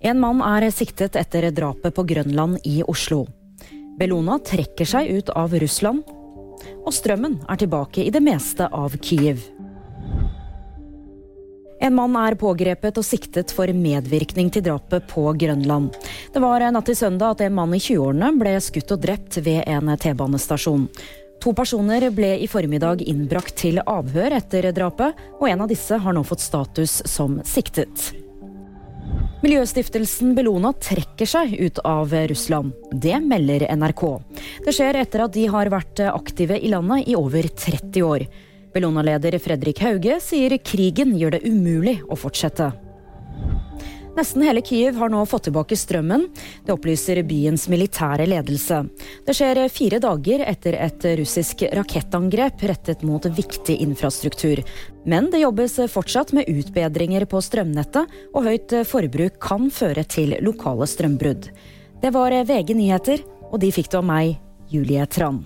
En mann er siktet etter drapet på Grønland i Oslo. Bellona trekker seg ut av Russland. Og strømmen er tilbake i det meste av Kyiv. En mann er pågrepet og siktet for medvirkning til drapet på Grønland. Det var natt til søndag at en mann i 20-årene ble skutt og drept ved en T-banestasjon. To personer ble i formiddag innbrakt til avhør etter drapet, og en av disse har nå fått status som siktet. Miljøstiftelsen Bellona trekker seg ut av Russland. Det melder NRK. Det skjer etter at de har vært aktive i landet i over 30 år. Bellona-leder Fredrik Hauge sier krigen gjør det umulig å fortsette. Nesten hele Kyiv har nå fått tilbake strømmen. Det opplyser byens militære ledelse. Det skjer fire dager etter et russisk rakettangrep rettet mot viktig infrastruktur. Men det jobbes fortsatt med utbedringer på strømnettet, og høyt forbruk kan føre til lokale strømbrudd. Det var VG nyheter, og de fikk du av meg, Julie Tran.